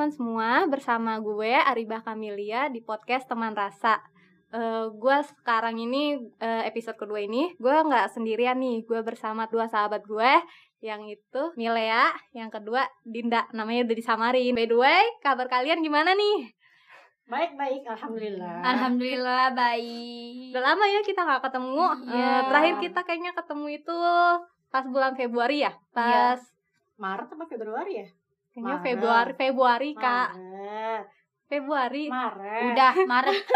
teman-teman semua, bersama gue Aribah Kamilia di podcast Teman Rasa. Uh, gue sekarang ini uh, episode kedua ini gue nggak sendirian nih, gue bersama dua sahabat gue yang itu Milea, yang kedua Dinda, namanya udah disamarin. By the way, kabar kalian gimana nih? Baik baik, alhamdulillah. Alhamdulillah baik. Udah lama ya kita nggak ketemu. Iya. Uh, terakhir kita kayaknya ketemu itu pas bulan Februari ya, Iya. pas Maret apa Februari ya? Kayaknya Maret. Februari Februari kak, Maret. Februari. Maret. Udah Maret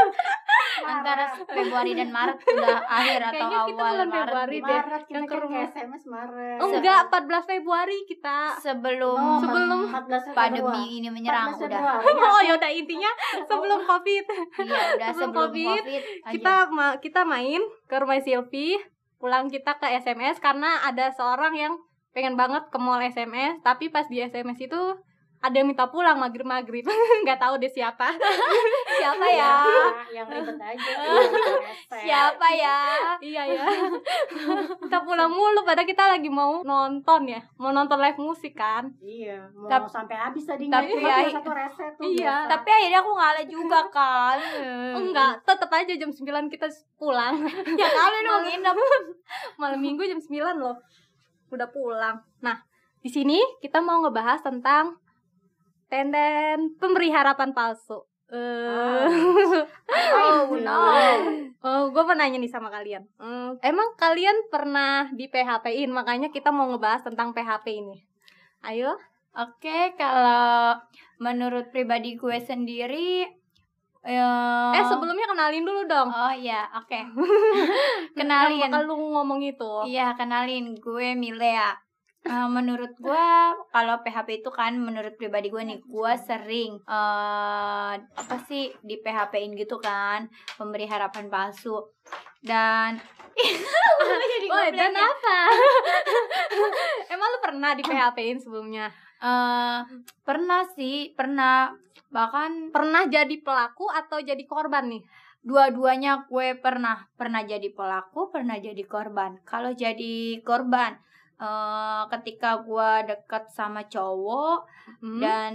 antara Februari dan Maret udah akhir atau Kayaknya kita awal bulan Maret Februari gitu. deh. Maret kita Yang ke kan ke rumah. SMS Maret. Oh, enggak, 14 Februari kita. Sebelum Oh, Sebelum 14 Februari. pandemi ini menyerang 14 udah. Oh, yaudah intinya sebelum Covid. Iya, udah Sebelum sebelum Covid, Covid, aja. kita ma- kita main ke rumah Silvi, pulang kita ke SMS karena ada seorang yang pengen banget ke mall SMS, tapi pas di SMS itu ada yang minta pulang maghrib-maghrib. nggak tahu deh siapa. siapa Iya, ya? yang ribet aja. Siapa ya? iya ya. kita pulang mulu padahal kita lagi mau nonton ya. Mau nonton live musik kan. Iya, mau Tap- sampai habis tadi tapi ya- satu reset tuh. Iya, biasa. Tapi akhirnya aku ngalah juga kan. Enggak, tetap aja jam 9 kita pulang. Ya kali dong nginep. malam minggu jam 9 loh udah pulang nah di sini kita mau ngebahas tentang tenden pemberi harapan palsu Eh, Oh no. oh, gue mau nanya nih sama kalian. Hmm, emang kalian pernah di PHP-in? Makanya kita mau ngebahas tentang PHP ini. Ayo. Oke, kalau menurut pribadi gue sendiri eh Eh, sebelumnya kenalin dulu dong. Oh iya, oke. Yang kenalin. bakal lu ngomong itu. Iya, kenalin gue Milea. Eh, menurut gue kalau PHP itu kan menurut pribadi gue nih gue sering eh apa sih di PHP-in gitu kan pemberi harapan palsu dan Oh, dan ya? apa? Emang lu pernah di PHP-in sebelumnya? Eh, pernah sih pernah. Bahkan Pernah jadi pelaku atau jadi korban nih? dua-duanya gue pernah. Pernah jadi pelaku pernah jadi korban. Kalau jadi korban eh ketika gue deket sama cowok Hmm? dan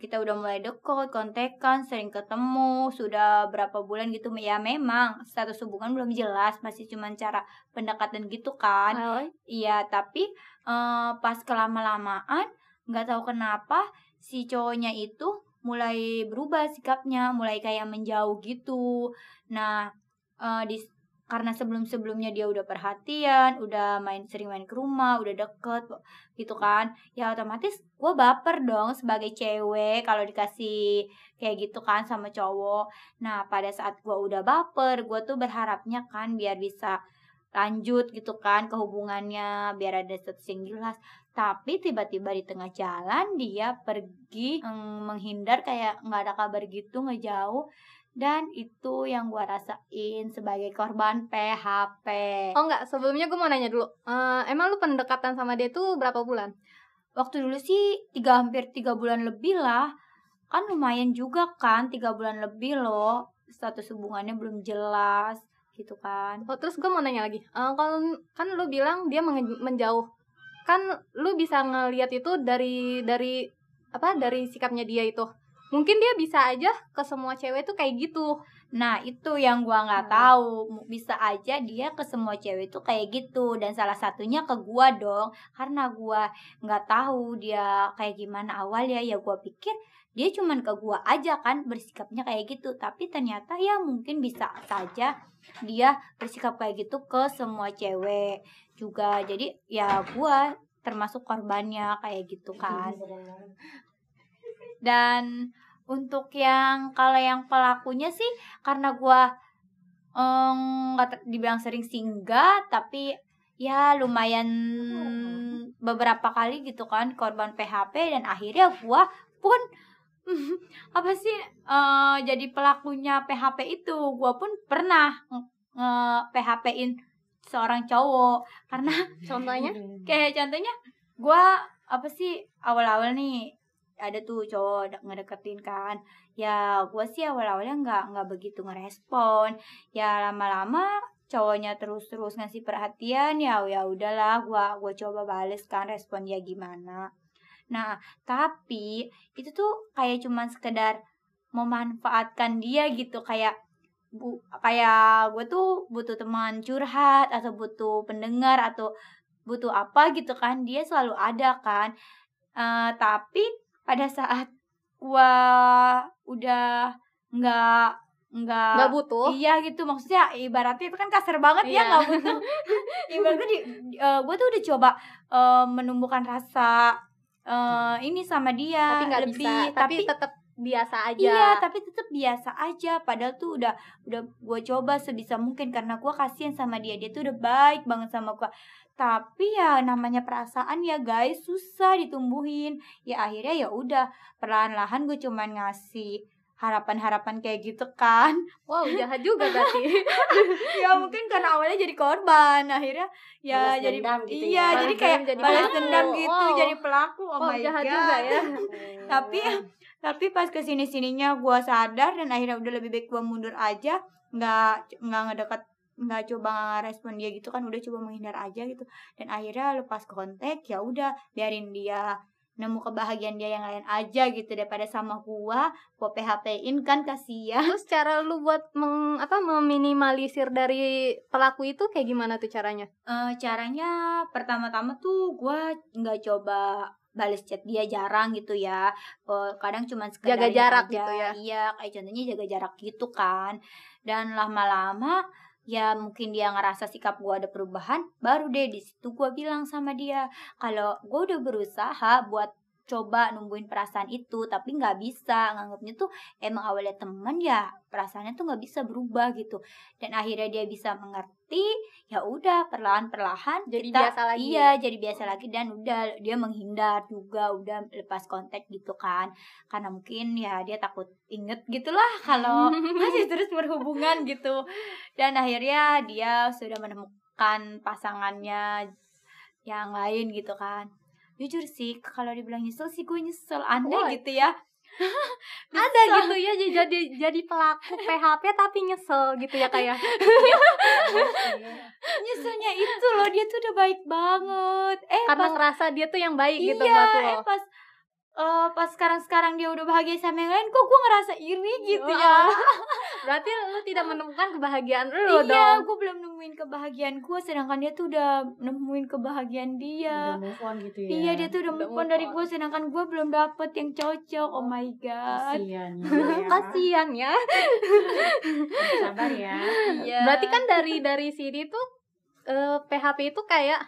kita udah mulai deket kontekan sering ketemu sudah berapa bulan gitu ya memang status hubungan belum jelas masih cuma cara pendekatan gitu kan. Iya, tapi eh, pas kelama-lamaan nggak tahu kenapa si cowoknya itu mulai berubah sikapnya, mulai kayak menjauh gitu. Nah, eh, di karena sebelum-sebelumnya dia udah perhatian, udah main sering main ke rumah, udah deket gitu kan. Ya otomatis gue baper dong sebagai cewek kalau dikasih kayak gitu kan sama cowok. Nah, pada saat gue udah baper, gue tuh berharapnya kan biar bisa lanjut gitu kan ke hubungannya biar ada status yang jelas tapi tiba-tiba di tengah jalan dia pergi mm, menghindar kayak nggak ada kabar gitu ngejauh dan itu yang gua rasain sebagai korban PHP Oh enggak, sebelumnya gue mau nanya dulu. Eh, emang lu pendekatan sama dia tuh berapa bulan? waktu dulu sih tiga hampir tiga bulan lebih lah kan lumayan juga kan tiga bulan lebih loh status hubungannya belum jelas gitu kan Oh, terus gue mau nanya lagi. Eh, kalau kan lu bilang dia menjauh. Kan lu bisa ngelihat itu dari dari apa? Dari sikapnya dia itu. Mungkin dia bisa aja ke semua cewek tuh kayak gitu. Nah itu yang gua nggak Hmm. tahu bisa aja dia ke semua cewek itu kayak gitu dan salah satunya ke gua dong karena gua nggak tahu dia kayak gimana awalnya ya gua pikir dia cuman ke gua aja kan bersikapnya kayak gitu. Tapi ternyata ya mungkin bisa saja dia bersikap kayak gitu ke semua cewek juga. Jadi ya gua termasuk korbannya kayak gitu kan. dan untuk yang kalau yang pelakunya sih karena gua em, nggak ter- dibilang sering singgah tapi ya lumayan beberapa kali gitu kan korban PHP dan akhirnya gua pun apa sih eh, jadi pelakunya PHP itu? Gua pun pernah nge PHP-in seorang cowok. Karena Contohnya? kayak contohnya gua apa sih awal-awal nih ada tuh cowok de- ngedeketin kan. Ya gua sih awal-awalnya nggak nggak begitu ngerespon. Ya lama-lama cowoknya terus-terus ngasih perhatian. Ya ya udahlah gua gua coba bales kan respon dia gimana Nah, tapi itu tuh kayak cuman sekedar memanfaatkan dia gitu kayak bu kayak gue tuh butuh teman curhat atau butuh pendengar atau butuh apa gitu kan dia selalu ada kan Eh, tapi pada saat gue udah nggak nggak nggak butuh Iya gitu maksudnya ibaratnya itu kan kasar banget ya Iya. nggak butuh. ibaratnya di, gue tuh udah coba eh, menumbuhkan rasa eh, ini sama dia tapi nggak lebih bisa tapi, tapi tetap biasa aja. Iya tapi tetap biasa aja. Padahal tuh udah udah gue coba sebisa mungkin karena gue kasihan sama dia. Dia tuh udah baik banget sama gue tapi ya namanya perasaan ya guys susah ditumbuhin. Ya akhirnya ya udah perlahan-lahan gue cuman ngasih harapan-harapan kayak gitu kan. Wow jahat juga berarti. Ya mungkin karena awalnya jadi korban akhirnya ya Balas jadi gitu iya ya. jadi kayak jadi balas dendam gitu Wow. jadi pelaku. Oh wow my jahat god. juga ya. Tapi tapi pas ke sini sininya gue sadar dan akhirnya udah lebih baik gue mundur aja nggak nggak ngedekat nggak coba respon dia gitu kan udah coba menghindar aja gitu. Dan akhirnya lepas kontak ya udah biarin dia nemu kebahagiaan dia yang lain aja gitu daripada sama gua gua PHP-in kan kasihan terus cara lu buat meng, apa meminimalisir dari pelaku itu kayak gimana tuh caranya Eh, caranya pertama-tama tuh gua nggak coba balas chat dia jarang gitu ya Eh, kadang cuma sekedar Jaga jarak aja. gitu ya. iya kayak contohnya jaga jarak gitu kan dan lama-lama ya mungkin dia ngerasa sikap gua ada perubahan baru deh di situ gua bilang sama dia kalau gua udah berusaha buat coba numbuhin perasaan itu tapi nggak bisa. Nganggapnya tuh emang awalnya temen ya perasaannya tuh nggak bisa berubah gitu. Dan akhirnya dia bisa mengerti ya udah perlahan-perlahan Jadi kita- biasa lagi. iya jadi biasa lagi dan udah dia menghindar juga udah lepas kontak gitu kan. Karena mungkin ya dia takut inget gitulah kalau masih terus berhubungan gitu. Dan akhirnya dia sudah menemukan pasangannya yang lain gitu kan jujur sih kalau dibilang nyesel sih gue nyesel. Anda Wah. gitu ya. Ada gitu ya jadi jadi pelaku PHP tapi nyesel gitu ya kayak nyeselnya itu loh dia tuh udah baik banget. Eh karena pas ngerasa dia tuh yang baik gitu iya, buat lo. eh pas eh, pas sekarang sekarang dia udah bahagia sama yang lain kok gue ngerasa iri gitu Oh, ya? Berarti lu tidak menemukan kebahagiaan lu iya dong. gue belum nemuin kebahagiaan gue sedangkan dia tuh udah nemuin kebahagiaan dia. Udah move on gitu ya? Iya dia tuh udah Udah move on move dari gue sedangkan gue belum dapet yang cocok. Oh my god. Kasihan ya. Kasian ya. Sabar ya. Iya. Berarti kan dari dari sini tuh eh, PHP itu kayak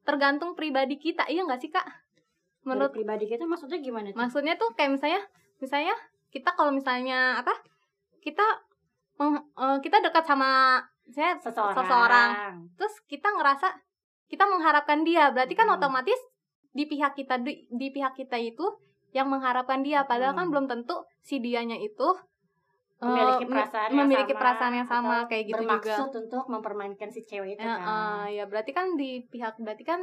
tergantung pribadi kita iya nggak sih kak menurut menurut pribadi kita maksudnya gimana tuh maksudnya tuh kayak misalnya misalnya kita kalau misalnya apa kita eh, kita dekat sama saya seseorang, seseorang terus kita ngerasa kita mengharapkan dia berarti kan Hmm. otomatis di pihak kita di, di pihak kita itu yang mengharapkan dia padahal kan Hmm. belum tentu si dianya itu eh, memiliki me- perasaan yang memiliki sama, perasaan yang sama kayak gitu juga bermaksud untuk mempermainkan si cewek itu Ya, kan eh, ya berarti kan di pihak berarti kan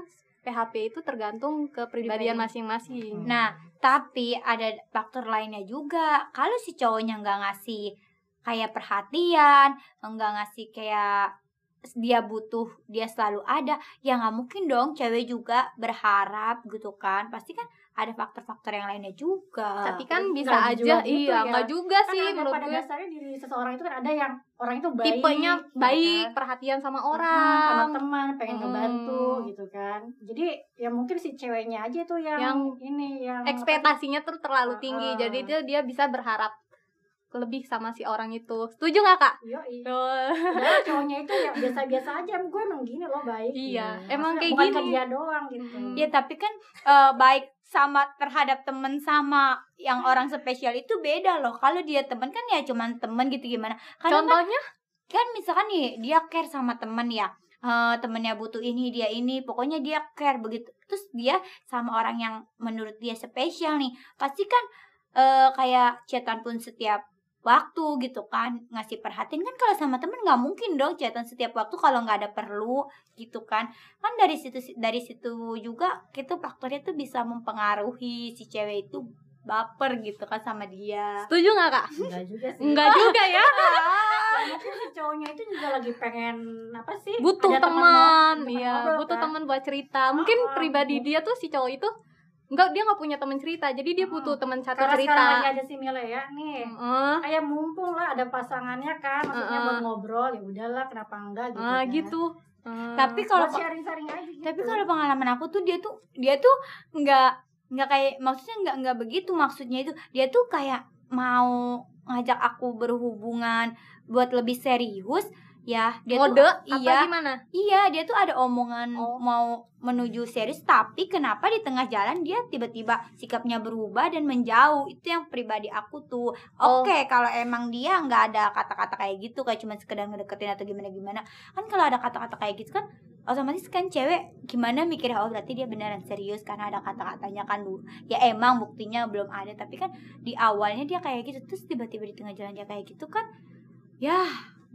PHP itu tergantung ke pribadian Pribadi. masing-masing. Nah, tapi ada faktor lainnya juga. Kalau si cowoknya nggak ngasih kayak perhatian, nggak ngasih kayak dia butuh, dia selalu ada, ya nggak mungkin dong cewek juga berharap gitu kan. Pasti kan ada faktor-faktor yang lainnya juga. Tapi kan bisa aja, juga gitu iya ya. nggak juga kan sih ada menurut pada gue. dasarnya diri seseorang itu kan ada yang orang itu baik Tipenya gitu baik, kan. perhatian sama sama orang. teman pengen ngebantu gitu kan jadi ya mungkin si ceweknya aja tuh yang, Yang ini yang? Ekspektasinya tuh terlalu tinggi, ah. jadi dia dia bisa berharap lebih sama si orang itu. Setuju nggak kak? Tuh. Padahal cowoknya itu ya biasa-biasa aja gue emang gini loh baik Iya, gitu. emang Maksudnya kayak bukan ke gini. dia doang gitu Hmm. Ya tapi kan eh, baik sama terhadap temen sama yang orang spesial itu beda loh. Kalau dia temen kan ya cuman temen gitu gimana. Kadang kan Contohnya? kan misalkan nih dia care sama temen ya eh temennya butuh ini dia ini pokoknya dia care begitu terus dia sama orang yang menurut dia spesial nih pasti kan eh kayak chatan pun setiap waktu gitu kan ngasih perhatian kan kalau sama temen nggak mungkin dong chatan setiap waktu kalau nggak ada perlu gitu kan kan dari situ dari situ juga itu faktornya tuh bisa mempengaruhi si cewek itu baper gitu kan sama dia Setuju nggak kak? enggak juga sih Enggak juga ya. Mungkin si cowoknya itu juga lagi pengen apa sih butuh teman, iya, butuh kan? teman buat cerita. Mungkin Ah, pribadi bu- dia tuh si cowok itu Enggak, dia nggak punya teman cerita. Jadi dia butuh Hmm. teman satu Karena cerita. sekarang lagi ada si Milea nih. Heeh. Kayak mumpung lah ada pasangannya kan, maksudnya Heeh. buat ngobrol ya udahlah kenapa enggak gitu. Ah, kan. gitu. Ah. Tapi kalau sharing-sharing aja gitu. tapi kalau pengalaman aku tuh dia tuh dia tuh nggak nggak kayak maksudnya nggak nggak begitu maksudnya itu dia tuh kayak mau ngajak aku berhubungan buat lebih serius ya dia mode tuh apa iya gimana? iya dia tuh ada omongan Oh. mau menuju serius tapi kenapa di tengah jalan dia tiba-tiba sikapnya berubah dan menjauh itu yang pribadi aku tuh Oh. oke kalau emang dia nggak ada kata-kata kayak gitu kayak cuma sekedar ngedeketin atau gimana gimana kan kalau ada kata-kata kayak gitu kan otomatis kan cewek gimana mikirnya oh berarti dia beneran serius karena ada kata-katanya kan dulu ya emang buktinya belum ada tapi kan di awalnya dia kayak gitu terus tiba-tiba di tengah jalan dia kayak gitu kan ya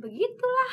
begitulah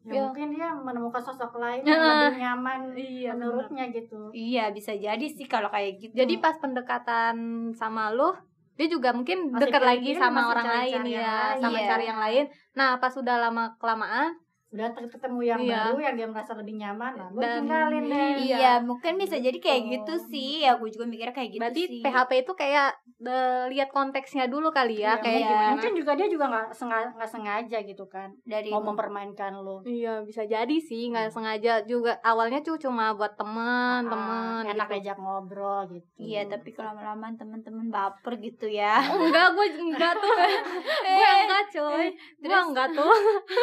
ya, Ya. mungkin dia menemukan sosok lain yang lebih nyaman Iya, menurutnya gitu. iya bisa jadi sih kalau kayak gitu Jadi pas pendekatan sama lu, dia juga mungkin Masih dekat lagi sama orang lain ya, lain. sama Iya. cari yang lain. Nah, pas sudah lama kelamaan, Udah ketemu yang Iya. baru yang dia merasa lebih nyaman, nah gue Dan- tinggalin deh. Iya. Iya, mungkin bisa jadi kayak Gitu. gitu sih. Ya, gue juga mikirnya kayak gitu berarti sih. PHP itu kayak eh, lihat konteksnya dulu kali ya, Iya, kayak iya. gimana. Mungkin juga dia juga nggak sengaja, nggak sengaja gitu kan, dari mau mempermainkan lo. Iya, bisa jadi sih, nggak sengaja juga. Awalnya tuh cuma buat teman, teman. Ah, enak gitu. diajak ngobrol gitu. Iya, tapi kalau lama-lama teman-teman baper gitu ya. Enggak, gue enggak tuh. gue enggak, coy. Gue terus- enggak tuh.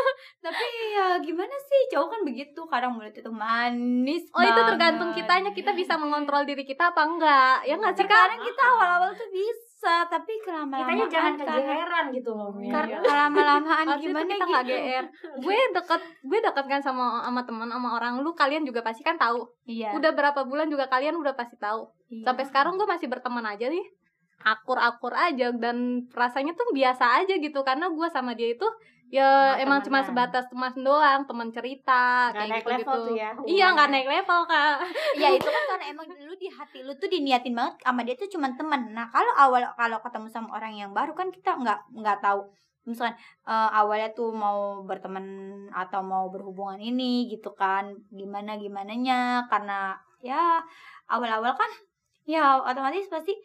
tapi ya gimana sih? Cowok kan begitu, kadang mulut itu manis. Oh, itu banget. tergantung kitanya. Kita bisa mengontrol diri kita apa enggak? Ya enggak sih? Sekarang kita awal-awal tuh bisa, tapi kelama-lamaan Kitanya jangan karena, kegeeran gitu loh. Karena kelama-lamaan Harusnya gimana kita gitu. nggak GR. gue deket, gue deket kan sama sama teman sama orang lu. Kalian juga pasti kan tahu. Iya. Udah berapa bulan juga kalian udah pasti tahu. iya. Sampai sekarang gue masih berteman aja nih. Akur-akur aja dan rasanya tuh biasa aja gitu karena gue sama dia itu ya Cuma emang cuma temenan. sebatas teman doang, teman cerita Nggak naik gitu level tuh ya. Iya nggak naik level kak. ya itu kan karena emang lu di hati lu tuh diniatin banget sama dia tuh cuman teman nah kalau awal kalau ketemu sama orang yang baru kan kita nggak nggak tahu misalkan eh, awalnya tuh mau berteman atau mau berhubungan ini gitu kan gimana gimananya karena ya awal-awal kan ya otomatis pasti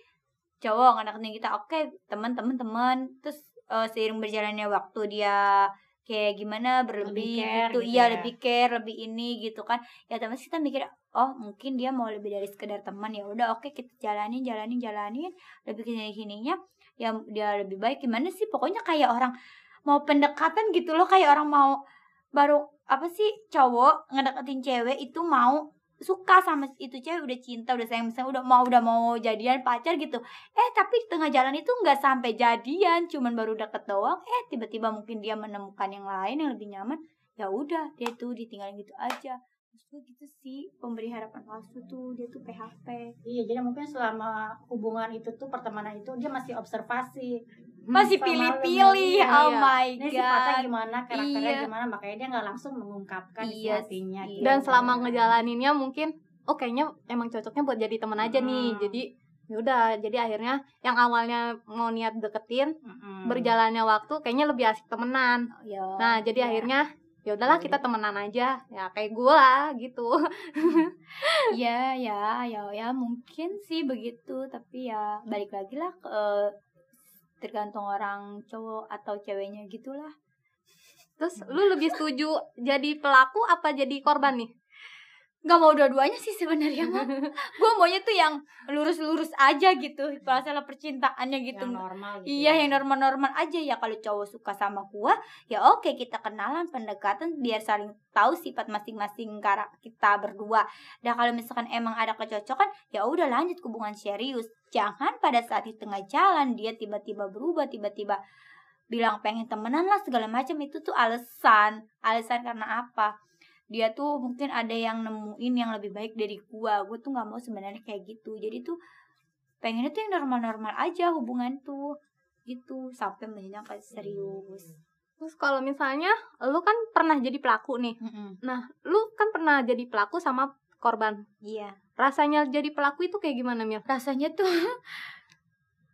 cowok ngedeketin kita oke teman teman teman terus eh, seiring berjalannya waktu dia kayak gimana berlebih Lebih care gitu, gitu iya ya. lebih care lebih ini gitu kan. Ya otomatis kita mikir oh mungkin dia mau lebih dari sekedar teman. Ya udah oke kita jalanin jalanin jalanin. Lebih ke sininya ya dia lebih baik. Gimana sih? Pokoknya kayak orang mau pendekatan gitu loh. Kayak orang mau baru apa sih cowok ngedeketin cewek itu mau suka sama itu cewek udah cinta udah sayang misalnya udah mau udah mau jadian pacar gitu. Eh tapi di tengah jalan itu nggak sampai jadian cuman baru deket doang. Eh tiba-tiba mungkin dia menemukan yang lain yang lebih nyaman. Ya udah dia tuh ditinggalin gitu aja. Maksud gue gitu sih pemberi harapan palsu tuh dia tuh PHP Iya, jadi mungkin selama hubungan itu tuh pertemanan itu dia masih observasi. Masih Sama pilih-pilih oh iya. my Ini sifatnya god gimana, karakternya Iya. gimana, makanya dia nggak langsung mengungkapkan isi Iya hatinya. sih. gitu. Dan selama ngejalaninnya mungkin, oh kayaknya emang cocoknya buat jadi teman aja nih. Hmm. Jadi yaudah, jadi akhirnya yang awalnya mau niat deketin, Mm-mm. berjalannya waktu kayaknya lebih asik temenan. ya Nah, jadi ya. akhirnya ya udahlah kita temenan aja ya kayak gue lah gitu ya ya ya ya mungkin sih begitu tapi ya balik lagi lah ke tergantung orang cowok atau ceweknya gitulah. Terus lu lebih setuju jadi pelaku apa jadi korban nih nggak mau dua-duanya sih sebenarnya mah gue maunya tuh yang lurus-lurus aja gitu masalah percintaannya gitu yang normal gitu. Iya yang normal-normal aja ya kalau cowok suka sama gua ya oke kita kenalan pendekatan biar saling tahu sifat masing-masing karak kita berdua. Dan kalau misalkan emang ada kecocokan ya udah lanjut hubungan serius. Jangan pada saat di tengah jalan dia tiba-tiba berubah tiba-tiba bilang pengen temenan lah segala macam itu tuh alasan. Alasan karena apa? Dia tuh mungkin ada yang nemuin yang lebih baik dari gua. Gua tuh nggak mau sebenarnya kayak gitu. Jadi tuh pengennya tuh yang normal-normal aja hubungan tuh gitu sampai menjenjang ke serius. terus kalau misalnya lu kan pernah jadi pelaku nih nah lu kan pernah jadi pelaku sama korban Iya. rasanya jadi pelaku itu kayak gimana Mil? Rasanya tuh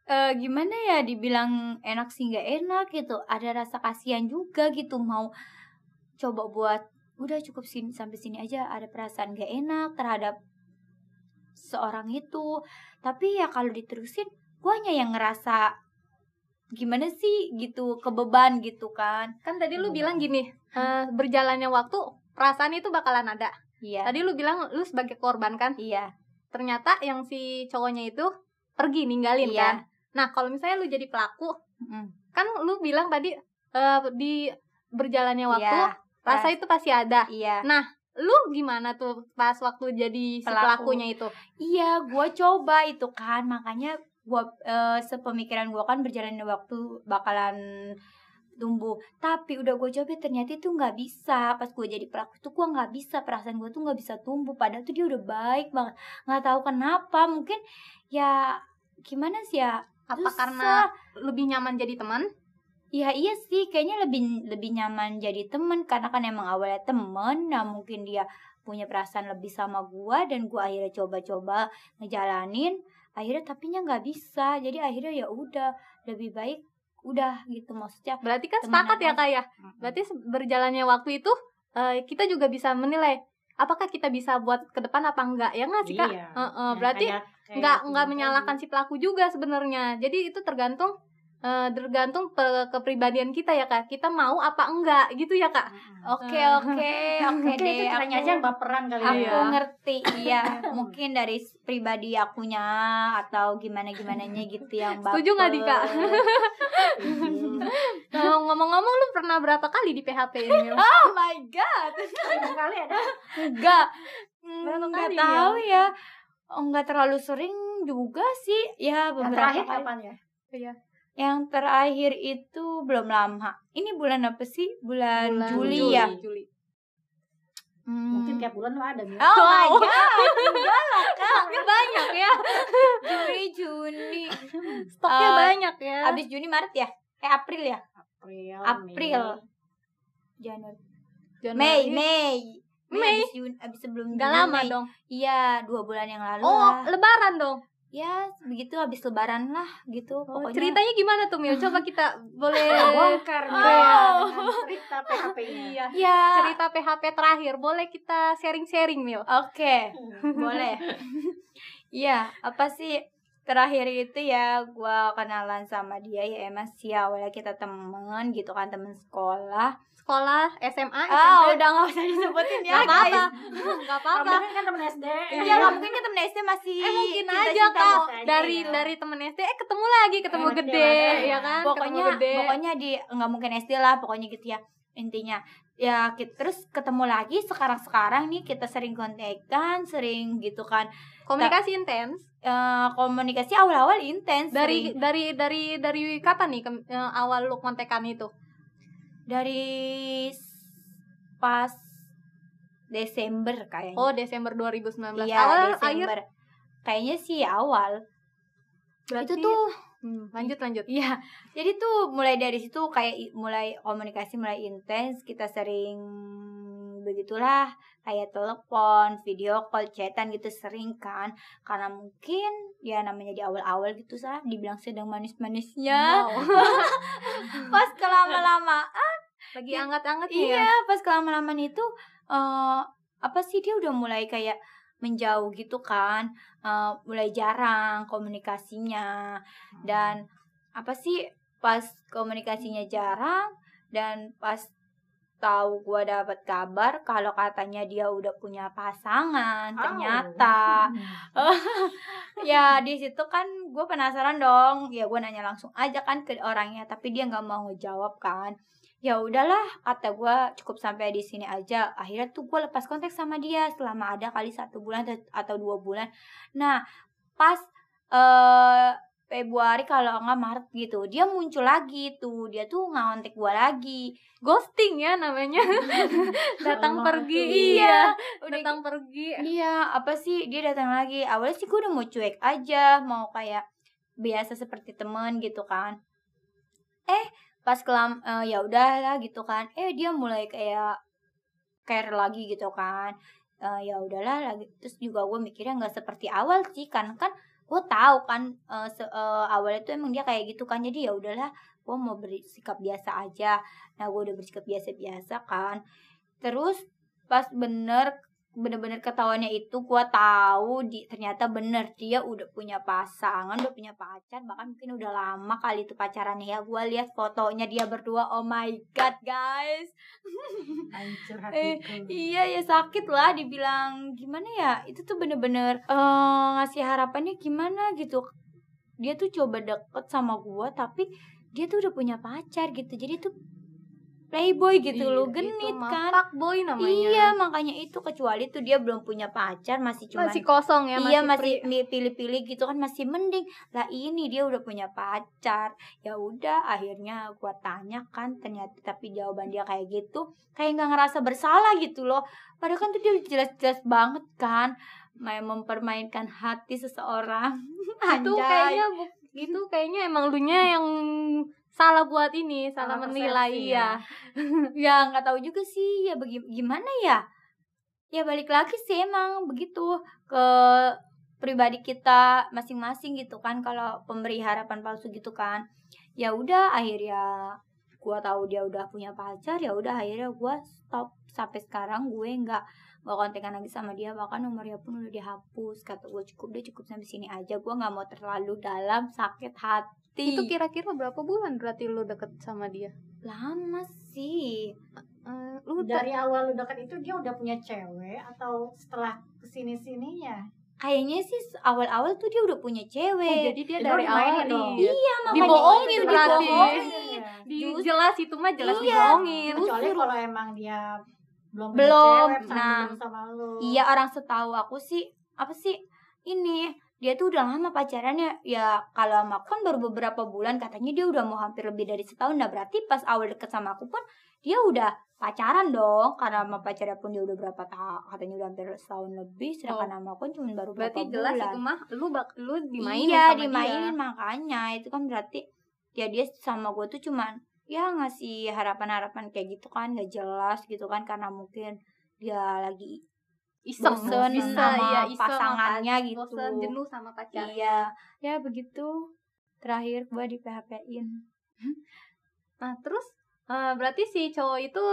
eh gimana ya dibilang enak sih nggak enak gitu. Ada rasa kasihan juga gitu mau coba buat udah cukup sini sampai sini aja. Ada perasaan gak enak terhadap seorang itu. Tapi ya kalau diterusin gue hanya yang ngerasa gimana sih? gitu kebeban gitu kan. Kan tadi lu Hmm. bilang gini eh, berjalannya waktu perasaan itu bakalan ada. Iya. Tadi lu bilang lu sebagai korban kan? Iya. Ternyata yang si cowoknya itu pergi ninggalin Iya. kan? Nah kalau misalnya lu jadi pelaku Mm. kan lu bilang tadi eh, di berjalannya waktu Iya, rasa itu pasti ada iya lu gimana tuh pas waktu jadi si Pelaku. pelakunya itu Iya, gue coba itu kan, makanya gue sepemikiran gue kan berjalannya waktu bakalan tumbuh. Tapi udah gue coba ternyata itu nggak bisa. Pas gue jadi pelaku tuh gue nggak bisa, perasaan gue tuh nggak bisa tumbuh. Padahal tuh dia udah baik banget. Nggak tahu kenapa, mungkin ya gimana sih ya? apa Susah. karena lebih nyaman jadi teman Ya iya sih, kayaknya lebih lebih nyaman jadi temen karena kan emang awalnya temen. Nah mungkin dia punya perasaan lebih sama gua dan gua akhirnya coba-coba ngejalanin. Akhirnya tapinya nggak bisa. Jadi akhirnya ya udah lebih baik udah gitu maksudnya. berarti kan sepakat ya kak ya berarti berjalannya waktu itu eh, kita juga bisa menilai apakah kita bisa buat ke depan apa enggak ya nggak sih kak Iya. Heeh, Nah, berarti nggak nggak tadi. menyalahkan si pelaku juga sebenarnya jadi itu tergantung eh, tergantung pe- kepribadian kita ya kak kita mau apa enggak gitu ya kak Mm-mm. Oke Eh. oke oke deh. itu caranya aku- aja yang baperan kali aku Iya. ngerti iya mungkin dari pribadi akunya atau gimana gimananya gitu yang Setuju nggak, Dika? baper. Eh, ngomong-ngomong lu pernah berapa kali di PHP ini oh my god Seribu kali ada. enggak Berapa nggak kali, tahu ya enggak terlalu sering juga sih ya Yang beberapa terakhir kali. kapan ya? Yang terakhir itu belum lama ini bulan apa sih bulan, Bulan Juli, ya Juli. Hmm. Mungkin tiap bulan tuh ada Mil. oh my Wow. god enggak lah kak banyak ya Juli Juni Stoknya Eh, banyak ya habis Juni Maret ya eh April ya April. April. Mei. Januari Januari. Mei Mei Mei. abis, Juni, abis sebelum Juni, lama Mei. dong iya dua bulan yang lalu Oh lah lebaran dong ya begitu habis lebaran lah gitu Oh, pokoknya ceritanya gimana tuh Mil? Coba kita boleh Bongkar Oh. dengan cerita PHP-nya. Iya. ya Cerita PHP terakhir, boleh kita sharing-sharing Mil? oke boleh Iya, apa sih terakhir itu ya gua kenalan sama dia ya emang sih awalnya kita temen gitu kan temen sekolah Sekolah, SMA, ah SMP. udah nggak usah disebutin ya apa-apa. guys Gak Kalau apa-apa. mungkin kan temen SD. Iya nggak mungkin kita temen SD masih Eh mungkin aja cinta-cinta kak dari ya. dari temen SD eh ketemu lagi ketemu Eh, gede dewasa, ya kan pokoknya gede pokoknya di nggak mungkin SD lah pokoknya gitu ya intinya ya kita terus ketemu lagi sekarang sekarang nih kita sering kontekan sering gitu kan komunikasi intens Eh, komunikasi awal-awal intens dari sering. dari dari dari kapan nih ke- eh, awal lu kontekan itu dari pas Desember kayaknya oh Desember 2019 iya awal akhir Desember kayaknya sih awal berarti itu tuh Hmm, lanjut lanjut Iya, jadi tuh mulai dari situ kayak mulai komunikasi mulai intens, kita sering begitulah kayak telepon, video call, chatan gitu sering kan. Karena mungkin ya namanya di awal-awal gitu sah, dibilang sedang manis-manisnya. Wow. Pas kelama-lama, lagi anget-anget ya iya, pas kelama-lamaan itu eh apa sih dia udah mulai kayak menjauh gitu kan, eh, mulai jarang komunikasinya. Dan apa sih pas komunikasinya jarang dan pas tahu gua dapat kabar kalau katanya dia udah punya pasangan Oh. ternyata ya di situ kan gue penasaran dong. Ya gue nanya langsung aja kan ke orangnya tapi dia nggak mau ngejawab kan ya udahlah kata gue cukup sampai di sini aja. Akhirnya tuh gue lepas kontak sama dia selama ada kali satu bulan atau- dua bulan. Nah pas eh Februari kalau nggak Maret gitu dia muncul lagi tuh. Dia tuh ngontek gue lagi. Ghosting ya namanya. Datang pergi. tuh. iya. Udah datang pergi. Iya, apa sih? Dia datang lagi? Awalnya sih gue udah mau cuek aja, mau kayak biasa seperti temen gitu kan. Eh, pas kelam eh, ya udahlah gitu kan. Eh, dia mulai kayak care lagi gitu kan. Eh, ya udahlah lagi terus juga gue mikirnya nggak seperti awal sih kan kan gue tahu kan se- eh, awalnya tuh emang dia kayak gitu kan jadi ya udahlah gue mau bersikap biasa aja nah gue udah bersikap biasa biasa kan terus pas bener bener-bener ketahuannya itu gua tahu di ternyata bener dia udah punya pasangan udah punya pacar bahkan mungkin udah lama kali itu pacarannya ya. Gua lihat fotonya dia berdua oh my god guys. Hancur Eh, iya ya sakit lah dibilang. Gimana ya? Itu tuh bener-bener eh, ngasih harapannya gimana gitu. Dia tuh coba deket sama gua tapi dia tuh udah punya pacar gitu. Jadi tuh playboy gitu Iya, itu genit mah kan fuckboy namanya. Iya makanya itu kecuali tuh dia belum punya pacar masih cuma masih kosong ya iya masih masih pilih-pilih gitu kan masih mending. Lah ini dia udah punya pacar. Ya udah akhirnya gua tanya kan ternyata tapi jawaban dia kayak gitu kayak nggak ngerasa bersalah gitu loh. Padahal kan tuh dia jelas-jelas banget kan main mempermainkan hati seseorang. Itu kayaknya itu kayaknya emang lu nya yang salah buat ini salah, Salah menilai persepsi ya. Ya nggak tahu juga sih ya bagi gimana ya? Ya balik lagi sih emang begitu ke pribadi kita masing-masing gitu kan kalau pemberi harapan palsu gitu kan. Ya udah akhirnya gua tahu dia udah punya pacar ya udah akhirnya gua stop. Sampai sekarang gue nggak nggak kontekan lagi sama dia bahkan nomornya pun udah dihapus. Kata gue cukup deh cukup sampai sini aja. Gua nggak mau terlalu dalam sakit hati itu kira-kira berapa bulan berarti lu deket sama dia lama sih Eh, lu Dari awal lu dekat itu dia udah punya cewek atau setelah ke sini sininya? kayaknya sih awal-awal tuh dia udah punya Oh, cewek. jadi dia dari awal dong. iya. iya, makanya Dibohongin itu dibohongin. Di, jelas itu mah jelas Iya. dibohongin. Kecuali kalau emang dia belum punya Belum, cewek, nah. belum sama lu. Iya, orang setahu aku sih apa sih ini dia tuh udah lama pacarannya. Ya kalau sama aku kan baru beberapa bulan. Katanya dia udah mau hampir lebih dari setahun. Nah berarti pas awal deket sama aku pun dia udah pacaran dong. Karena sama pacarnya pun dia udah berapa tahun katanya udah hampir setahun lebih. Sedangkan sama aku cuma baru berapa Berarti jelas bulan. itu mah lu bak lu dimainin iya sama dimainin. Dia. makanya itu kan berarti ya dia sama gue tuh cuman ya ngasih harapan-harapan kayak gitu kan. Gak jelas gitu kan. Karena mungkin dia lagi Iseng, bosen bisa sama ya iseng pasangannya sama gitu. Bosen jenuh sama pacarnya. iya ya begitu terakhir gue di PHP in Nah, terus eh, berarti si cowok itu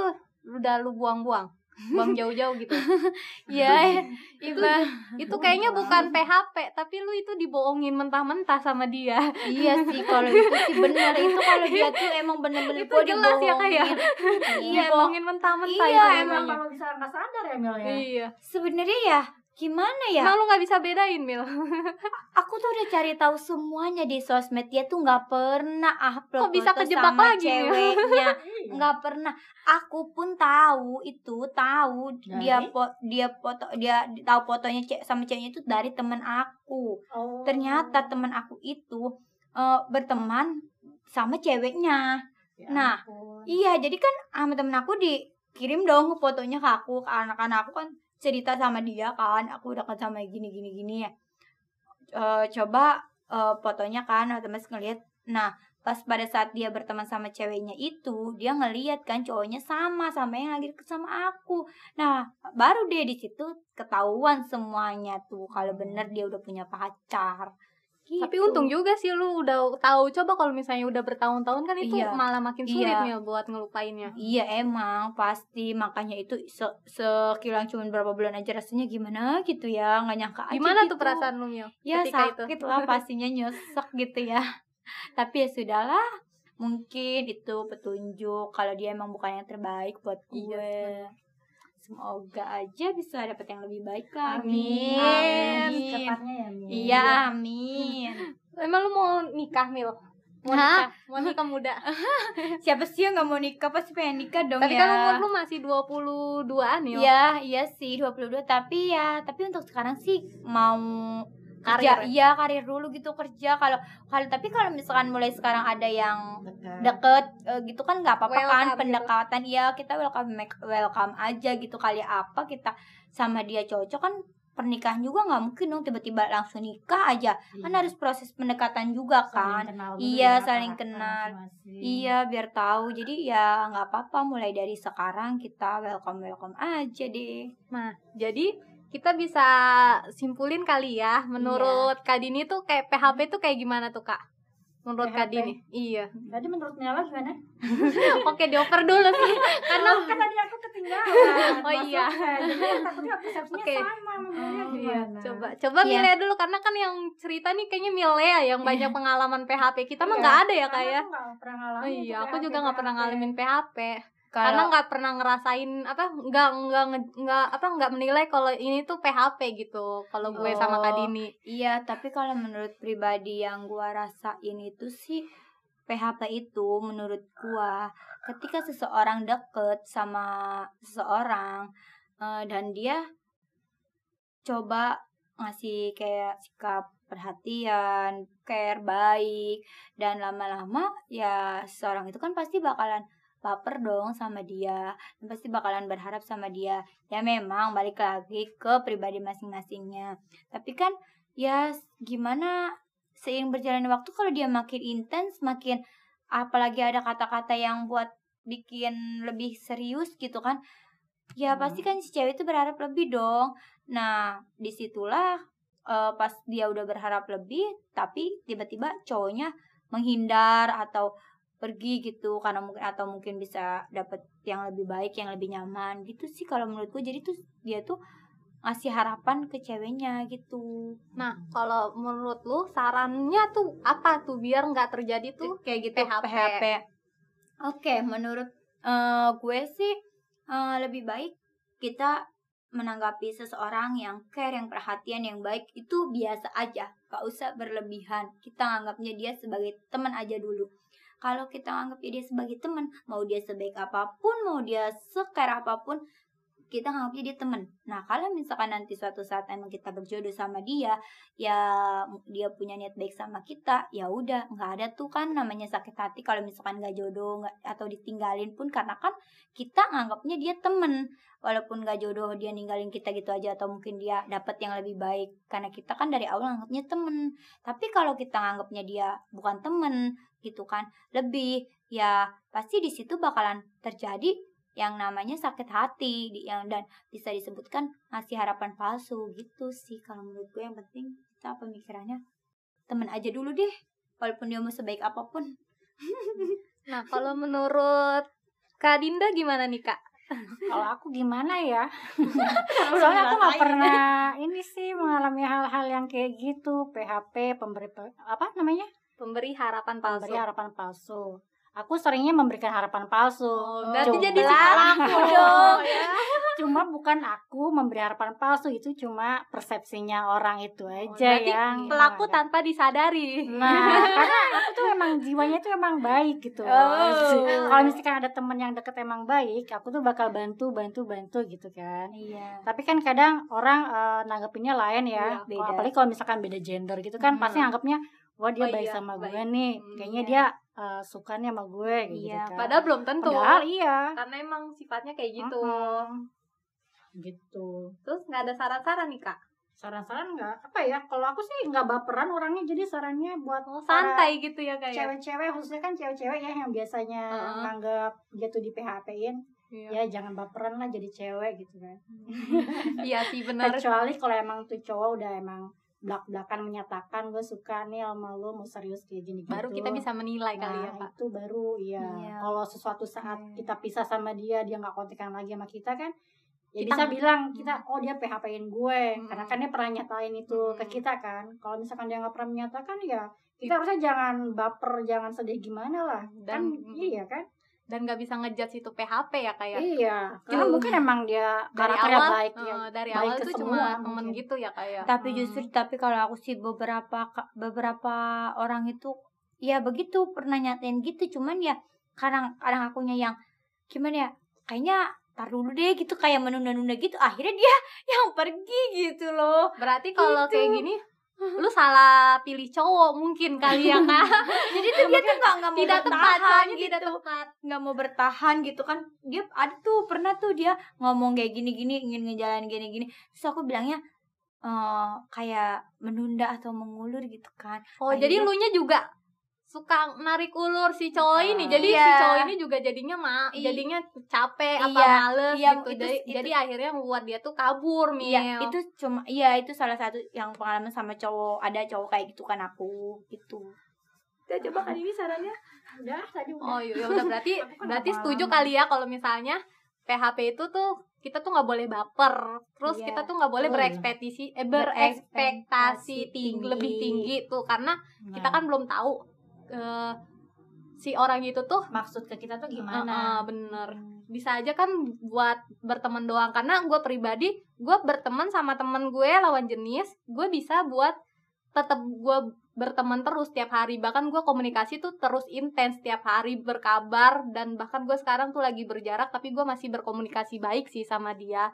udah lu buang-buang. Buang jauh-jauh gitu. ya itu Iba. itu kayaknya bukan PHP, tapi lu itu dibohongin mentah-mentah sama dia. iya sih kalau itu sih bener itu kalau dia tuh emang bener-bener Itu jelas ya, Kak, ya? dibohongin. iya dibohongin mentah-mentah Iya, itu emang kalau bisa nggak sadar ya Mil ya. Iya. sebenarnya ya gimana ya Emang lu nggak bisa bedain, Mil? aku tuh udah cari tahu semuanya di sosmed dia tuh nggak pernah upload Kok bisa foto kejebak sama lagi ceweknya Iya. nggak pernah aku pun tahu itu tahu dia Dari? po dia foto dia tahu fotonya cek sama ceweknya itu dari temen aku Oh. ternyata temen aku itu eh, berteman sama ceweknya Ya nah, ampun. iya jadi kan sama temen aku dikirim dong fotonya ke aku ke anak-anak aku kan cerita sama dia kan aku udah sama gini gini gini. Ya Eh, coba eh, fotonya kan otomatis ngeliat. Nah pas pada saat dia berteman sama ceweknya itu dia ngeliat kan cowoknya sama sama yang lagi deket sama aku. Nah baru deh di situ ketahuan semuanya tuh kalau bener dia udah punya pacar Tapi Gitu. untung juga sih lu udah tahu. Coba kalau misalnya udah bertahun-tahun kan itu Iya. malah makin sulit Iya. Mil buat ngelupainnya. Iya emang pasti makanya itu se sekilang cuma berapa bulan aja rasanya gimana gitu ya nggak nyangka aja Gimana gitu. tuh perasaan lu, Mil? ya sakit itu? lah pastinya nyesek gitu ya tapi ya sudahlah mungkin itu petunjuk kalau dia emang bukan yang terbaik buat Iya, gue semoga aja bisa dapet yang lebih baik lagi Amin. Amin. Secepatnya ya Mil. iya amin Emang lu mau nikah, Mil? Mau Hah? nikah? Mau nikah muda? siapa sih yang nggak mau nikah pasti pengen nikah dong Tapi ya kan umur lu masih 22-an ya. Iya, iya sih 22 tapi ya tapi untuk sekarang sih mau kerja Karir. iya karir dulu gitu kerja kalau kalau tapi kalau misalkan mulai sekarang ada yang Dekat. deket eh, gitu kan nggak apa-apa kan gitu. pendekatan iya kita welcome welcome aja gitu kali apa kita sama dia cocok kan pernikahan juga nggak mungkin dong tiba-tiba langsung nikah aja kan Iya. harus proses pendekatan juga kan Saling kenal Iya, ya, saling kenal. Iya biar tahu jadi ya nggak apa-apa mulai dari sekarang kita welcome welcome aja deh Nah, jadi kita bisa simpulin kali ya, menurut Kak Dini tuh kayak PHP tuh kayak gimana tuh, Kak? menurut PHP. Kak Dini iya Jadi menurut Mela gimana? oke dioper dulu sih karena Karena kan tadi aku ketinggalan. Oh, iya. Jadi takutnya persepsinya Oke. sama sama Mela Iya, gimana? coba coba Iya. Milea dulu karena kan yang cerita nih kayaknya Milea yang banyak pengalaman PHP kita mah Iya. nggak ada ya kak ya aku pernah ngalamin oh iya aku juga nggak pernah ngalamin PHP karena Kalau nggak pernah ngerasain apa nggak nggak nggak apa nggak menilai kalau ini tuh PHP gitu kalau gue sama Kak Oh. Dini Iya, tapi kalau menurut pribadi yang gua rasain itu sih PHP itu menurut gua ketika seseorang deket sama seseorang eh, dan dia coba ngasih kayak sikap perhatian, care baik dan lama-lama ya seseorang itu kan pasti bakalan baper dong sama dia. Dan pasti bakalan berharap sama dia. Ya memang balik lagi ke pribadi masing-masingnya. Tapi kan ya gimana seiring berjalannya waktu kalau dia makin intens makin apalagi ada kata-kata yang buat bikin lebih serius gitu kan ya Hmm. pasti kan si cewek itu berharap lebih dong. Nah di situlah eh, pas dia udah berharap lebih tapi tiba-tiba cowoknya menghindar atau pergi gitu karena mungkin atau mungkin bisa dapet yang lebih baik yang lebih nyaman gitu sih kalau menurutku jadi tuh dia tuh ngasih harapan ke ceweknya gitu nah kalau menurut lu sarannya tuh apa tuh biar nggak terjadi tuh kayak gitu PHP. PHP. Oke, menurut eh, gue sih eh, lebih baik kita menanggapi seseorang yang care, yang perhatian, yang baik itu biasa aja, gak usah berlebihan. Kita anggapnya dia sebagai teman aja dulu. Kalau kita anggap dia sebagai teman, mau dia sebaik apa pun, mau dia sekare apa pun, kita anggapnya dia teman. Nah, kalau misalkan nanti suatu saat emang kita berjodoh sama dia, ya dia punya niat baik sama kita ya udah nggak ada tuh kan namanya sakit hati kalau misalkan nggak jodoh nggak atau ditinggalin pun karena kan kita nganggapnya dia temen walaupun nggak jodoh dia ninggalin kita gitu aja atau mungkin dia dapat yang lebih baik. Karena kita kan dari awal nganggapnya temen tapi kalau kita nganggapnya dia bukan temen gitu kan lebih ya pasti di situ bakalan terjadi yang namanya sakit hati di yang dan bisa disebutkan ngasih harapan palsu gitu sih kalau menurut gue yang penting kita pemikirannya temen aja dulu deh walaupun dia mau sebaik apa pun nah kalau menurut Kak Dinda gimana nih kak Kalau aku gimana ya? Soalnya aku nggak pernah ini sih mengalami hal-hal yang kayak gitu. PHP, pemberi pe- apa namanya? Pemberi harapan palsu Pemberi harapan palsu. Aku seringnya memberikan harapan palsu. Oh, berarti jadi si pelaku dong ya Cuma bukan aku memberi harapan palsu itu cuma persepsinya orang itu aja Oh, berarti yang pelaku ada. tanpa disadari Nah, karena aku tuh emang jiwanya tuh emang baik gitu. Oh. Kalau misalkan ada temen yang deket emang baik, aku tuh bakal bantu, bantu, bantu gitu kan. iya Tapi kan kadang orang eh, nanggepinnya lain ya. Kalau- beda. Apalagi kalau misalkan beda gender gitu kan, Hmm. pasti anggapnya wah dia Oh baik iya, sama baik. gue nih. Hmm, Kayaknya iya. dia eh, sukanya sama gue Iya, gitu kan. padahal belum tentu Padahal iya. karena emang sifatnya kayak gitu Mm-mm. Gitu. terus nggak ada saran-saran nih kak Saran-saran nggak? Apa ya? Kalau aku sih nggak baperan orangnya, jadi sarannya buat oh, para- santai gitu ya kayak cewek-cewek khususnya kan cewek-cewek ya yang biasanya Heeh. nganggap dia tuh di PHP-in Iya. ya jangan baperan lah jadi cewek gitu kan iya sih benar kecuali kalau emang tuh cowok udah emang belak-belakan menyatakan gue suka nih sama lu mau serius kayak gini baru kita bisa menilai kali ya nah kak itu baru ya Iya. kalau sesuatu saat Oke. kita pisah sama dia dia nggak kontekan lagi sama kita kan ya Kita bisa bilang kita oh dia PHP-in gue. Hmm. karena kan dia pernah nyatain itu ke Hmm. kita kan. Kalau misalkan dia nggak pernah menyatakan ya kita harusnya jangan baper jangan sedih gimana lah. Kan Dan- iya kan dan nggak bisa ngejudge itu PHP ya kayak iya. Karena mungkin emang dia dari karakternya awal baik ya dari baik awal tuh semua cuma temen mungkin. gitu ya kayak tapi Hmm. justru tapi kalau aku sih beberapa beberapa orang itu ya begitu pernah nyatain gitu. Cuman ya kadang kadang akunya yang gimana ya? Kayaknya tar dulu deh gitu kayak menunda-nunda gitu. Akhirnya dia yang pergi gitu loh. Berarti kalau Gitu. kayak gini lu salah pilih cowok mungkin kali ya kak. Jadi tuh dia tuh nggak mau tidak tepat bertahan soalnya gitu. tidak tepat. Nggak mau bertahan gitu kan. Dia ada tuh pernah tuh dia ngomong kayak gini-gini ingin ngejalan gini-gini. Terus aku bilangnya eh kayak menunda atau mengulur gitu kan. Oh jadi Akhirnya- lu nya juga suka narik ulur si cowok Ah. ini jadi si Iya. cowok ini juga jadinya ma I- jadinya capek apa Iya, males iya, gitu itu- jadi, itu- jadi akhirnya membuat dia tuh kabur Mil Iya, itu cuma iya itu salah satu yang pengalaman sama cowok ada cowok kayak gitu kan aku gitu. Kita coba kali ini sarannya. Udah tadi udah. Oh iya udah berarti kan berarti setuju kali ya kalau misalnya PHP itu tuh kita tuh nggak boleh baper, terus Iya, kita tuh nggak boleh betul. berekspektasi eh, Berekspektasi tinggi, tinggi. lebih tinggi tuh karena kita Nah, kan belum tahu eh, si orang itu tuh maksud ke kita tuh gimana? eh, bener. Bisa aja kan buat berteman doang. Karena gue pribadi gue berteman sama temen gue lawan jenis gue bisa buat tetap gue berteman terus tiap hari. Bahkan gue komunikasi tuh terus intens tiap hari berkabar dan bahkan gue sekarang tuh lagi berjarak tapi gue masih berkomunikasi baik sih sama dia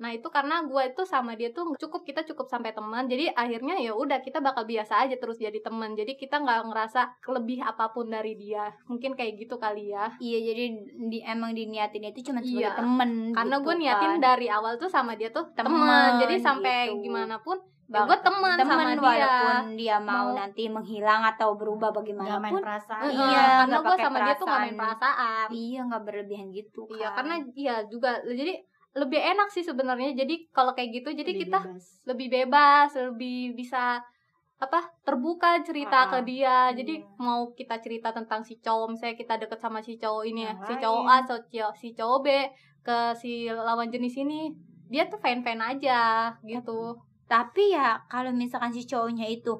nah itu karena gue itu sama dia tuh cukup kita cukup sampai teman jadi akhirnya ya udah kita bakal biasa aja terus jadi teman jadi kita nggak ngerasa lebih apa pun dari dia mungkin kayak gitu kali ya Iya, jadi di, emang diniatin itu cuma sebagai Iya. temen karena gitu gue niatin kan. dari awal tuh sama dia tuh Temen, teman jadi sampai gitu. gimana pun ya Bang- gue teman sama temen dia walaupun dia mau, Mau- nanti menghilang atau berubah Nggak main bagaimanapun perasaan. Heeh, Iya, karena gue sama dia tuh gak main perasaan. perasaan iya nggak berlebihan gitu kan iya karena iya juga jadi lebih enak sih sebenarnya. Jadi kalau kayak gitu jadi Lebih kita bebas. lebih bebas lebih bisa apa terbuka cerita Ah, ke dia. Jadi iya. mau kita cerita tentang si cowok misalnya kita deket sama si cowok ini ya si cowok A so- si- si cowok B ke si lawan jenis ini dia tuh fan fan aja gitu. Tapi ya kalau misalkan si cowoknya itu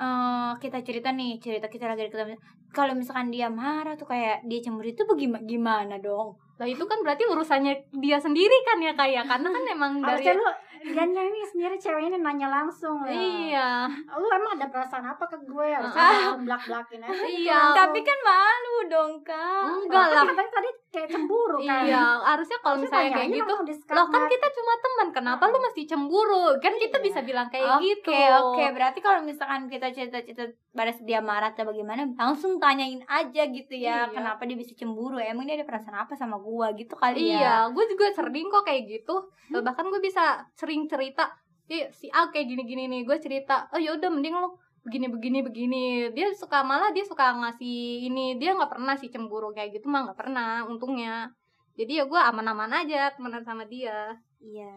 eh kita cerita nih cerita kita lagi ketemu kalau misalkan dia marah tuh kayak dia cemburu itu bagaimana gimana dong lah itu kan berarti urusannya dia sendiri kan ya kayak karena kan emang dari Harusnya lu Dianya ini sendiri cewek ini nanya langsung lah. iya Lu emang ada perasaan apa ke gue? Harusnya Ah. langsung belak-belakin aja. Iya. tapi kan malu dong kak enggak lah Kan tadi kayak cemburu kan. iya harusnya kalau misalnya kayak gitu loh kan kita cuma teman kenapa lu mesti cemburu kan kita Iya. bisa bilang kayak Oke gitu oke berarti kalau misalkan kita cerita-cerita pada dia marah atau bagaimana langsung tanyain aja gitu ya Iya. kenapa dia bisa cemburu emang dia ada perasaan apa sama gua gitu kali ya Iya, gue juga sering kok kayak gitu. Bahkan gue bisa sering cerita, "Ih, si A kayak gini-gini nih." Gue cerita, "Oh ya udah mending lu begini begini begini." Dia suka malah dia suka ngasih ini, dia nggak pernah sih cemburu kayak gitu mah nggak pernah untungnya. Jadi ya gue aman-aman aja temenan sama dia. iya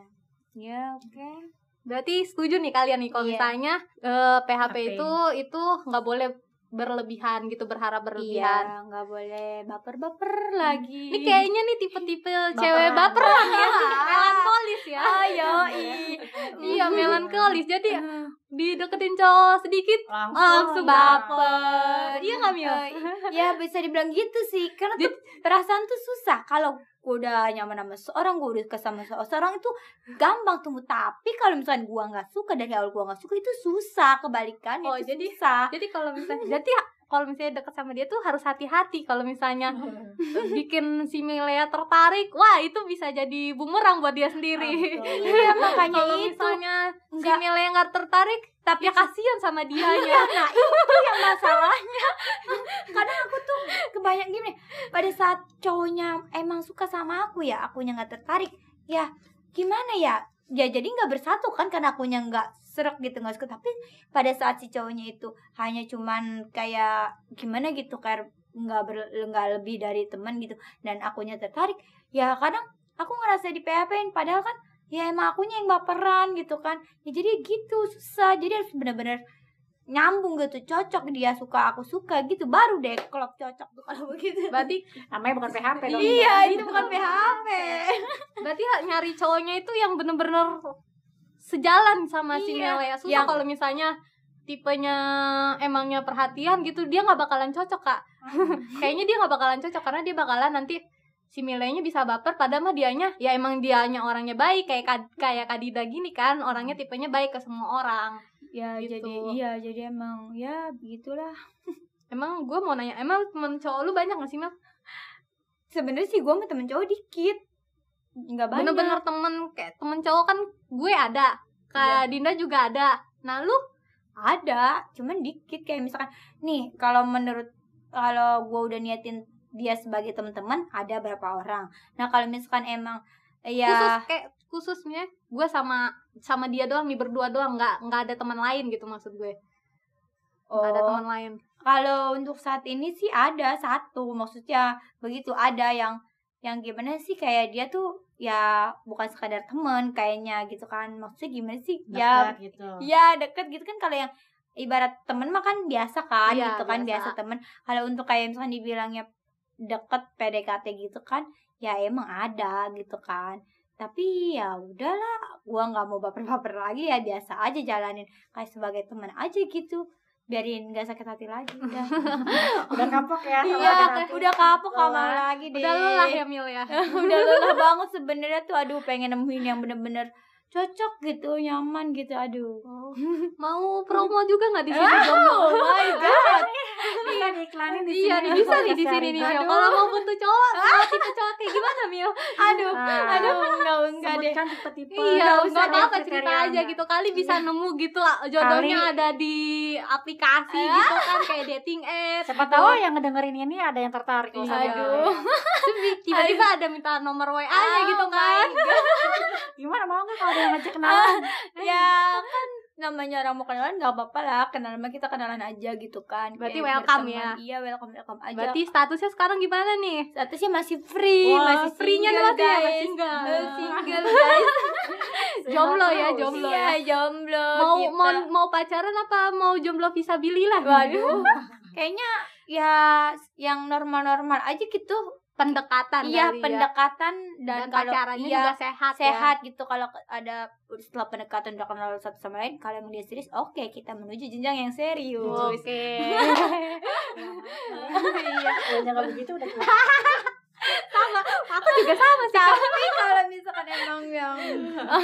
ya oke Berarti setuju nih kalian nih kalau Iya. misalnya eh, PHP PHP. itu itu nggak boleh berlebihan gitu berharap berlebihan. iya nggak boleh baper-baper lagi Ini kayaknya nih tipe-tipe cewek baperan ya, melankolis ya. ayo Iya melankolis. Jadi dideketin cowok sedikit langsung, langsung baper. Iya nggak? Eh, ya bisa dibilang gitu sih. Karena tuh perasaan tuh susah. Kalau gue udah nyaman sama seorang gue udah kesama seorang itu gampang tumbuh tapi kalau misalnya gue nggak suka dari awal gue nggak suka itu susah. Kebalikannya Oh, itu jadi- susah. Jadi kalau misalnya jadi kalau misalnya deket sama dia tuh harus hati-hati kalau misalnya bikin si Milea tertarik, wah itu bisa jadi bumerang buat dia sendiri. iya makanya kalau itu. misalnya si nggak- Milea nggak tertarik, tapi ya kasihan sama dianya. nah itu yang masalahnya. Kadang aku tuh kebanyak gini pada saat cowoknya emang suka sama aku ya akunya nggak tertarik ya gimana ya? Ya jadi nggak bersatu kan karena akunya nggak serak gitu nggak suka. Tapi pada saat si cowoknya itu hanya cuman kayak gimana gitu kayak nggak ber nggak lebih dari teman gitu dan akunya tertarik ya kadang aku ngerasa di PHP-in padahal kan ya emang akunya yang baperan gitu kan. Ya jadi gitu susah. Jadi harus benar-benar nyambung gitu cocok dia suka aku suka gitu. Baru deh klop cocok tuh kalau begitu. Berarti Namanya bukan PHP dong. iya itu bukan PHP berarti ya nyari cowoknya itu yang bener-bener sejalan sama si Iya, Milea. Susah yang- kalau misalnya tipenya emangnya perhatian gitu dia nggak bakalan cocok kak kayaknya dia nggak bakalan cocok karena dia bakalan nanti si Milenya bisa baper padahal mah dianya ya emang dianya orangnya baik kayak Kad- kayak Kadida gini kan orangnya tipenya baik ke semua orang ya Gitu. jadi iya jadi emang ya begitulah emang gue mau nanya emang temen cowok lu banyak gak sih Mel? sebenarnya sih gue sama temen cowok dikit nggak banyak. Bener-bener temen kayak temen cowok kan gue ada Kak Dinda juga ada. Nah lu ada cuman dikit kayak misalkan nih kalau menurut kalau gue udah niatin dia sebagai teman-teman ada berapa orang? Nah kalau misalkan emang khusus ya kayak khususnya gue sama sama dia doang nih berdua doang nggak nggak ada teman lain gitu maksud gue. Nggak ada oh, teman lain. Kalau untuk saat ini sih ada satu maksudnya begitu ada yang yang gimana sih kayak dia tuh ya bukan sekadar temen kayaknya gitu kan. Maksudnya gimana sih ya Dekat gitu. ya deket gitu kan. Kalau yang ibarat temen mah kan biasa kan Iya, gitu kan biasa. biasa, temen. Kalau untuk kayak misalkan dibilangnya deket PDKT gitu kan ya emang ada gitu kan. Tapi ya udahlah gua nggak mau baper-baper lagi ya biasa aja jalanin. Kayak sebagai teman aja gitu biarin nggak sakit hati lagi udah Udah kapok ya sama iya udah kapok gak Lelah. lagi deh Udah lelah ya Mil ya. udah lelah banget sebenarnya tuh aduh pengen nemuin yang bener-bener cocok gitu nyaman gitu aduh Mau promo juga nggak di sini jomblo? oh my god Bisa diiklanin di sini. Iya, nih bisa nih di sini nih. Aduh. Kalau mau butuh cowok, mau tipe cowok kayak gimana Mil? aduh Ah. aduh enggak enggak deh Sebutkan tipe-tipe. Iya, Nggak nggak usah apa-apa cerita aja enggak. gitu kali bisa nemu gitu lah jodohnya Kali- ada di aplikasi gitu kan kayak dating apps. Siapa tahu yang ngedengerin ini ada yang tertarik Iya. Aduh. Tiba-tiba ada minta nomor WA-nya gitu Oh kan. my God. Gimana mau nggak kalau ada yang ngajak kenalan? ya kan namanya orang mau kenalan nggak apa-apa lah kenalan mah kita kenalan aja gitu kan Berarti Kayak welcome berteman. ya? iya welcome welcome aja Berarti statusnya sekarang gimana nih? statusnya masih free Wah, masih free-nya single, guys masih single. Single guys Jomblo ya, jomblo iya ya. jomblo Mau kita. mau mau pacaran apa mau jomblo visabilillah? waduh kayaknya ya yang normal-normal aja gitu pendekatan iya kali ya. pendekatan dan, dan, kalau pacarannya iya, juga sehat ya. sehat gitu kalau ada setelah pendekatan udah kenal satu sama lain kalau emang dia serius oke kita menuju jenjang yang serius Oke. iya Kalau nggak begitu udah juga sama sih. tapi kalau misalkan emang yang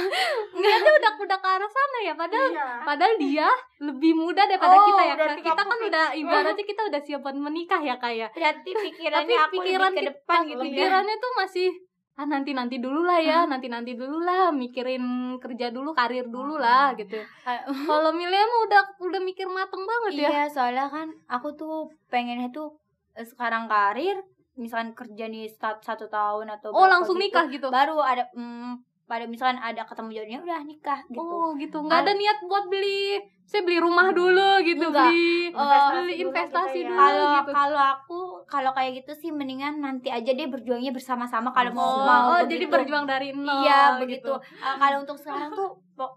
Niatnya udah udah ke arah sana ya padahal Iya. padahal dia lebih muda daripada Oh, kita ya. Kita kamu kan udah ibaratnya kita udah siap buat menikah ya kayak. berarti pikirannya Tapi aku pikiran lebih ke kita- depan gitu ya pikirannya tuh masih ah nanti nanti dulu lah ya nanti nanti dulu lah mikirin kerja dulu karir dulu lah gitu Ah, kalau Milia mah udah udah mikir mateng banget ya iya soalnya kan aku tuh pengennya tuh eh, sekarang karir misalkan kerja nih start satu tahun atau oh langsung gitu, nikah gitu baru ada mm, pada misalkan ada ketemu jodohnya udah nikah gitu oh gitu nggak ada niat buat beli saya beli rumah dulu gitu Enggak. beli Oh, beli investasi investasi dulu dulu kalau gitu kalau aku kalau kayak gitu sih mendingan nanti aja deh berjuangnya bersama-sama kalau mau oh, mau oh, begitu. jadi berjuang dari nol iya gitu. begitu Uh, kalau untuk sekarang tuh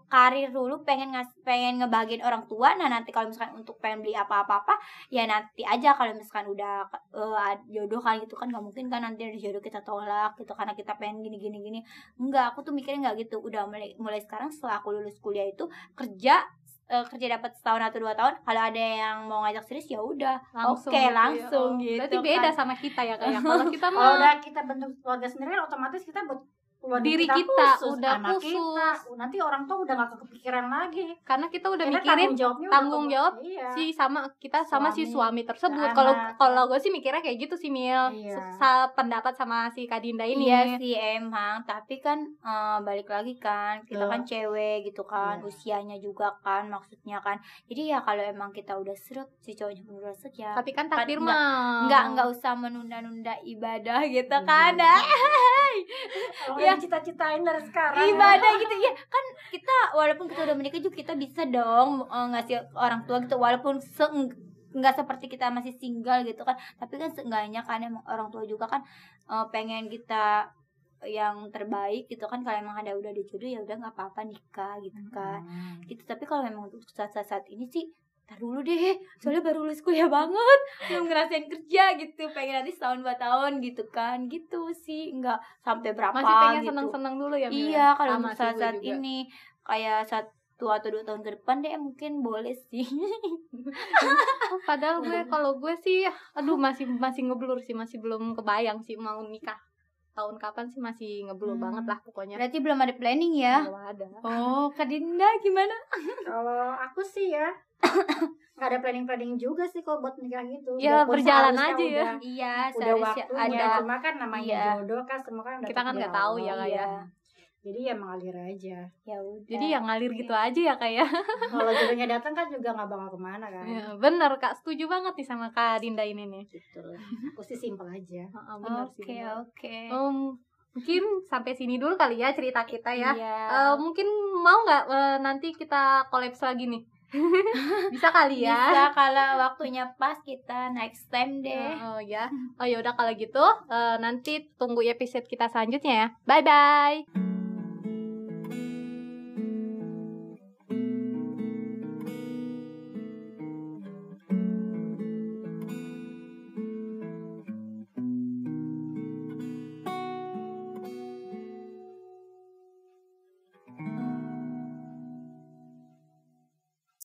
karir dulu pengen ngas pengen ngebagiin orang tua nah nanti kalau misalkan untuk pengen beli apa-apa apa ya nanti aja kalau misalkan udah uh, jodoh kan gitu kan nggak mungkin kan nanti ada jodoh kita tolak gitu karena kita pengen gini gini gini enggak aku tuh mikirnya nggak gitu udah mulai mulai sekarang setelah aku lulus kuliah itu kerja uh, kerja dapat setahun atau dua tahun kalau ada yang mau ngajak serius ya udah langsung oke gitu ya. langsung Oh, gitu berarti beda kan. sama kita ya kayak kalau kita Kalau mah udah kita bentuk keluarga sendiri kan otomatis kita buat keluarga Diri kita khusus, udah anak khusus. kita. Nanti orang tuh udah gak kepikiran lagi. karena kita udah Kita mikirin tanggung jawabnya tanggung udah jawab iya. si sama kita sama si Suami, suami tersebut kalau kalau gue sih mikirnya kayak gitu sih Mil Iya. Sa- pendapat sama si Kak Dinda ini Iya sih emang, tapi kan eh, balik lagi kan kita kan cewek gitu kan, Iya. usianya juga kan maksudnya kan. Jadi ya kalau emang kita udah seret si cowoknya udah seret ya. tapi kan takdir mah Nggak nggak usah menunda-nunda ibadah gitu Iya. kan. ah. Udah cita-citain dari sekarang. ibadah gitu ya kan kita walaupun kita udah menikah juga kita bisa dong eh, ngasih orang tua gitu. Walaupun se nggak seperti kita masih single gitu kan. Tapi kan seenggaknya kan emang orang tua juga kan eh, pengen kita yang terbaik gitu kan. Kalau emang ada udah ada jodoh ya udah nggak apa-apa nikah gitu kan. Hmm. gitu. Tapi kalau memang untuk saat, saat ini sih tar dulu deh soalnya baru lulus kuliah banget belum ngerasain kerja gitu pengen nanti setahun dua tahun gitu kan gitu sih nggak sampai berapa masih pengen gitu senang-senang dulu ya ya? Iya, kalau Sama saat saat juga. ini kayak satu atau dua tahun ke depan deh mungkin boleh sih. Oh, padahal gue kalau gue sih aduh masih masih ngeblur sih masih belum kebayang sih mau nikah tahun kapan sih masih ngeblur Hmm. banget lah pokoknya Berarti belum ada planning ya? belum ada Oh, Kak Dinda gimana? Kalau aku sih ya nggak ada planning-planning juga sih kalau buat nikah gitu. Ya, Walaupun berjalan aja ya. Udah, Iya, udah waktunya. ada. Cuma kan namanya Iya. jodoh kan semua kan udah Kita kan nggak tahu ya. Kak, ya. Iya. Jadi ya mengalir aja. Ya udah. jadi yang ngalir gitu aja ya kayak Kalau jodohnya datang kan juga nggak bakal ke mana kan. ya, bener kak setuju banget nih sama kak Dinda ini nih Gitu. Aku sih simpel aja. Heeh, bener sih Oke, oke. Em, mungkin sampai sini dulu kali ya cerita kita ya Iya. Eh, mungkin mau nggak eh, nanti kita kolaps lagi nih bisa kali ya Bisa kalau waktunya pas kita next time deh. Oh ya. Oh ya udah kalau gitu eh, nanti tunggu episode kita selanjutnya ya. Bye bye.